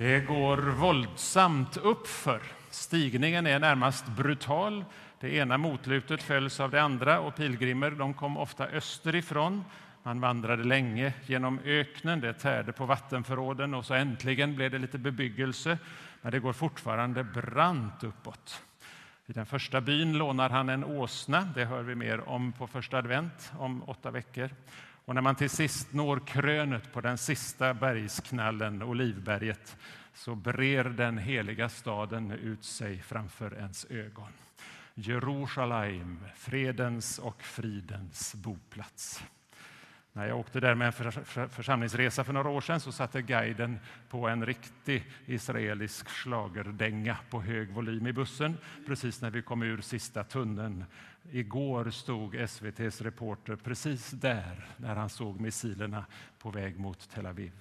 Det går våldsamt uppför. Stigningen är närmast brutal. Det ena motlutet följs av det andra och pilgrimer de kom ofta österifrån. Man vandrade länge genom öknen, det tärde på vattenförråden och så äntligen blev det lite bebyggelse. Men det går fortfarande brant uppåt. I den första byn lånar han en åsna. Det hör vi mer om på första advent om åtta veckor. Och när man till sist når krönet på den sista bergsknallen, Olivberget, så brer den heliga staden ut sig framför ens ögon. Jerusalem, fredens och fridens boplats. När jag åkte där med en församlingsresa för några år sedan så satte guiden på en riktig israelisk schlagerdänga på hög volym i bussen precis när vi kom ur sista tunneln. Igår stod SVTs reporter precis där när han såg missilerna på väg mot Tel Aviv.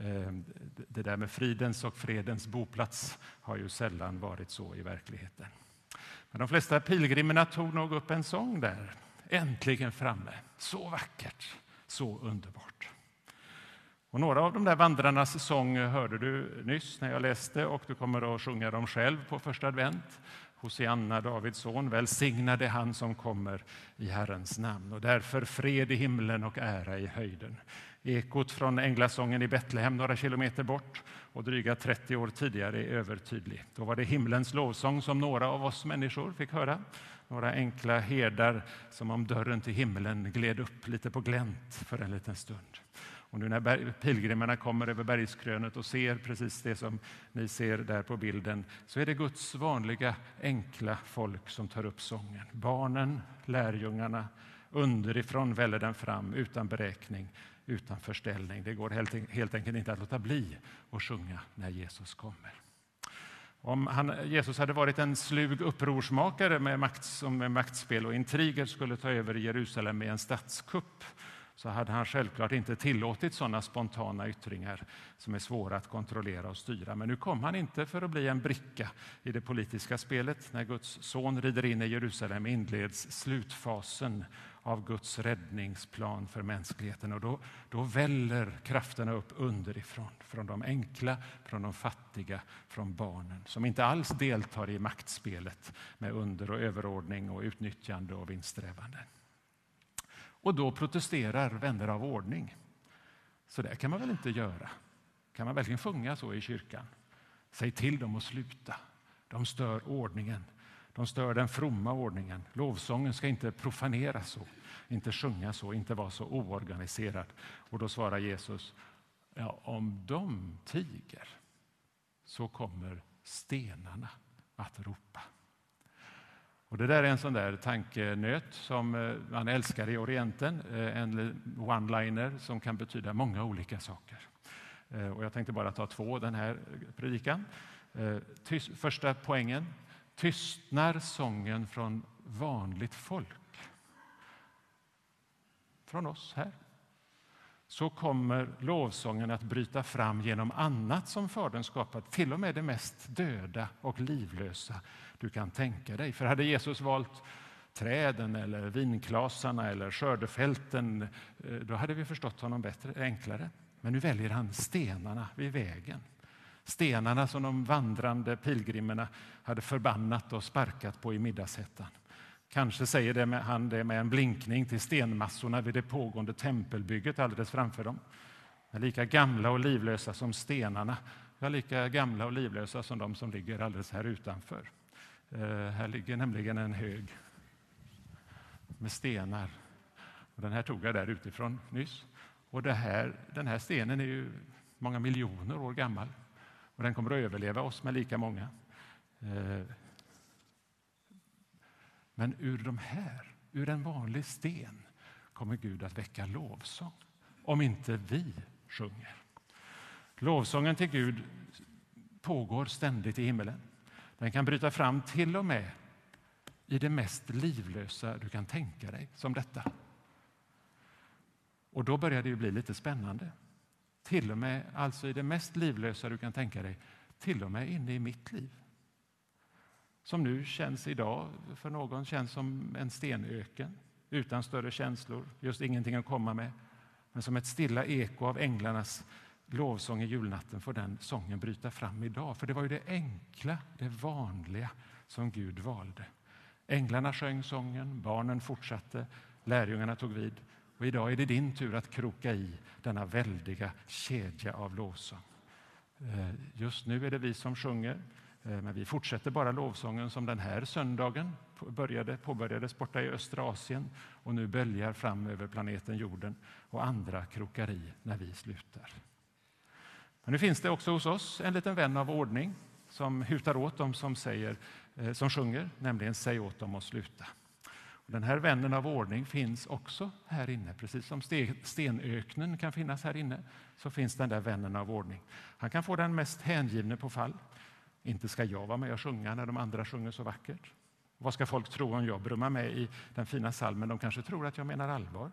Ehm, det där med fridens och fredens boplats har ju sällan varit så i verkligheten. Men de flesta pilgrimerna tog nog upp en sång där. Äntligen framme. Så vackert, så underbart. Och några av de där vandrarnas sång hörde du nyss när jag läste och du kommer att sjunga dem själv på första advent. Hosianna, Davids son, välsignade han som kommer i Herrens namn. Och därför fred i himlen och ära i höjden. Ekot från änglasången i Betlehem några kilometer bort och dryga 30 år tidigare är övertydlig. Då var det himlens lovsång som några av oss människor fick höra. Några enkla herdar som om dörren till himlen gled upp lite på glänt för en liten stund. Och nu när pilgrimerna kommer över bergskrönet och ser precis det som ni ser där på bilden så är det Guds vanliga enkla folk som tar upp sången. Barnen, lärjungarna, underifrån väller den fram utan beräkning utan förställning. Det går helt, enkelt inte att låta bli att sjunga när Jesus kommer. Om han, Jesus hade varit en slug upprorsmakare med makt, som med maktspel och intriger skulle ta över Jerusalem med en statskupp så hade han självklart inte tillåtit sådana spontana yttringar som är svåra att kontrollera och styra. Men nu kom han inte för att bli en bricka i det politiska spelet. När Guds son rider in i Jerusalem inleds slutfasen av Guds räddningsplan för mänskligheten. Och då, då väller krafterna upp underifrån, från de enkla, från de fattiga, från barnen som inte alls deltar i maktspelet med under och överordning och utnyttjande och vinststrävanden. Och då protesterar vänner av ordning. Så där kan man väl inte göra? Kan man verkligen sjunga så i kyrkan? Säg till dem att sluta. De stör ordningen. De stör den fromma ordningen. Lovsången ska inte profaneras så, inte sjunga så, inte vara så oorganiserad. Och då svarar Jesus, ja, om de tiger så kommer stenarna att ropa. Och det där är en sån där tankenöt som eh, man älskar i Orienten, eh, en one-liner som kan betyda många olika saker. Eh, och jag tänkte bara ta två den här predikan. Första poängen, tystnar sången från vanligt folk. Från oss här. Så kommer lovsången att bryta fram genom annat som Fadern skapat, till och med det mest döda och livlösa du kan tänka dig. För hade Jesus valt träden eller vinklasarna eller skördefälten, eh, då hade vi förstått honom bättre, enklare. Men nu väljer han stenarna vid vägen. Stenarna som de vandrande pilgrimerna hade förbannat och sparkat på i middagshettan. Kanske säger det med, han det med en blinkning till stenmassorna vid det pågående tempelbygget alldeles framför dem. Men lika gamla och livlösa som stenarna, ja, lika gamla och livlösa som de som ligger alldeles här utanför. Eh, här ligger nämligen en hög med stenar. Och den här tog jag där utifrån nyss. Och här, den här stenen är ju många miljoner år gammal och den kommer att överleva oss med lika många. Eh, Men ur de här, ur en vanlig sten, kommer Gud att väcka lovsång om inte vi sjunger. Lovsången till Gud pågår ständigt i himmelen. Den kan bryta fram till och med i det mest livlösa du kan tänka dig, som detta. Och då börjar det ju bli lite spännande. Till och med alltså i det mest livlösa du kan tänka dig, till och med inne i mitt liv. Som nu känns idag, för någon känns som en stenöken utan större känslor, just ingenting att komma med. Men som ett stilla eko av änglarnas lovsång i julnatten får den sången bryta fram idag. För det var ju det enkla, det vanliga som Gud valde. Änglarna sjöng sången, barnen fortsatte, lärjungarna tog vid. Och idag är det din tur att kroka i denna väldiga kedja av lovsång. Eh, just nu är det vi som sjunger, eh, men vi fortsätter bara lovsången som den här söndagen började, påbörjades borta i östra Asien och nu böljar fram över planeten jorden och andra krokar i när vi slutar. Men nu finns det också hos oss en liten vän av ordning som hutar åt dem som, säger, eh, som sjunger, nämligen säg åt dem att sluta. Den här vännen av ordning finns också här inne. Precis som stenöknen kan finnas här inne så finns den där vännen av ordning. Han kan få den mest hängivne på fall. Inte ska jag vara med och sjunga när de andra sjunger så vackert. Vad ska folk tro om jag brummar med i den fina salmen? De kanske tror att jag menar allvar.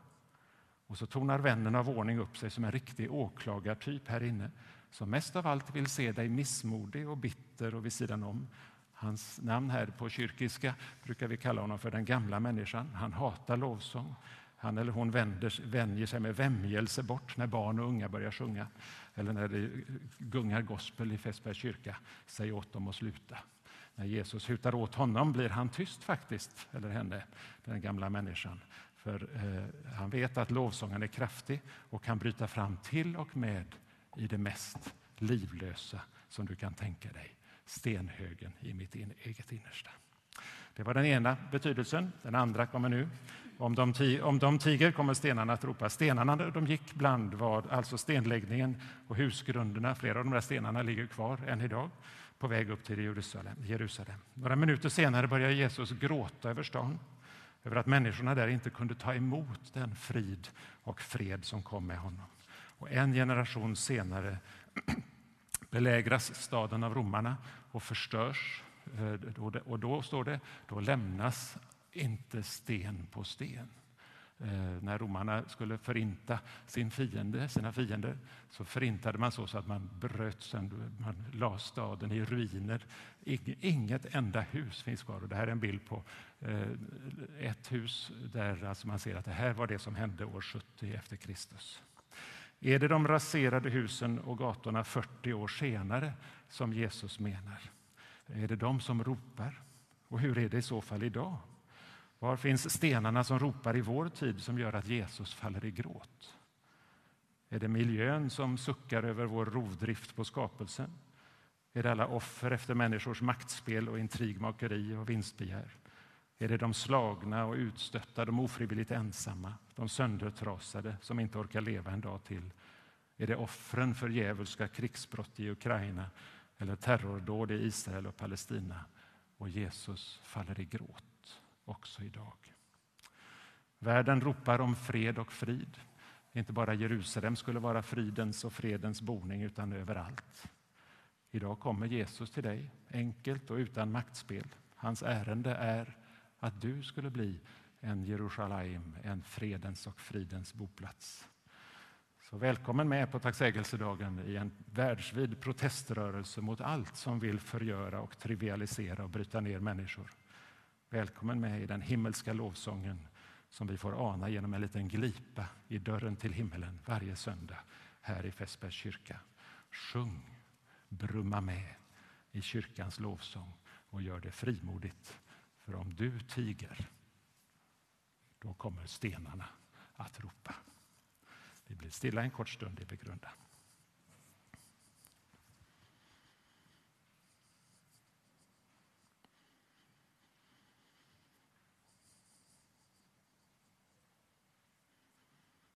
Och så tonar vännen av ordning upp sig som en riktig åklagartyp här inne som mest av allt vill se dig missmodig och bitter och vid sidan om Hans namn här på kyrkiska brukar vi kalla honom för den gamla människan. Han hatar lovsång. Han eller hon vänder, vänjer sig med vämjelse bort när barn och unga börjar sjunga eller när det gungar gospel i Fässbergs kyrka. Säg åt dem att sluta. När Jesus hutar åt honom blir han tyst faktiskt, eller henne, den gamla människan. För eh, han vet att lovsången är kraftig och kan bryta fram till och med i det mest livlösa som du kan tänka dig stenhögen i mitt eget innersta. Det var den ena betydelsen. Den andra kommer nu. Om de, om de tiger kommer stenarna att ropa. Stenarna de gick bland var alltså stenläggningen och husgrunderna. Flera av de där stenarna ligger kvar än idag på väg upp till Jerusalem. Jerusalem. Några minuter senare börjar Jesus gråta över stan över att människorna där inte kunde ta emot den frid och fred som kom med honom. Och en generation senare belägras staden av romarna och förstörs. Eh, och då står det, då lämnas inte sten på sten. Eh, när romarna skulle förinta sin fiende, sina fiender så förintade man så, att man bröt sönder, man la staden i ruiner. Inget enda hus finns kvar. Och det här är en bild på eh, ett hus där alltså man ser att det här var det som hände år 70 efter Kristus. Är det de raserade husen och gatorna 40 år senare som Jesus menar? Är det de som ropar? Och hur är det i så fall idag? Var finns stenarna som ropar i vår tid som gör att Jesus faller i gråt? Är det miljön som suckar över vår rovdrift på skapelsen? Är det alla offer efter människors maktspel och intrigmakeri och vinstbegär? Är det de slagna och utstötta, de ofrivilligt ensamma, de söndertrasade som inte orkar leva en dag till? Är det offren för djävulska krigsbrott i Ukraina eller terrordåd i Israel och Palestina? Och Jesus faller i gråt också idag. Världen ropar om fred och frid. Inte bara Jerusalem skulle vara fridens och fredens boning, utan överallt. Idag kommer Jesus till dig, enkelt och utan maktspel. Hans ärende är att du skulle bli en Jerusalem, en fredens och fridens boplats. Så välkommen med på tacksägelsedagen i en världsvid proteströrelse mot allt som vill förgöra och trivialisera och bryta ner människor. Välkommen med i den himmelska lovsången som vi får ana genom en liten glipa i dörren till himmelen varje söndag här i Fässbergs kyrka. Sjung, brumma med i kyrkans lovsång och gör det frimodigt för om du tiger, då kommer stenarna att ropa. Vi blir stilla en kort stund i begrundan.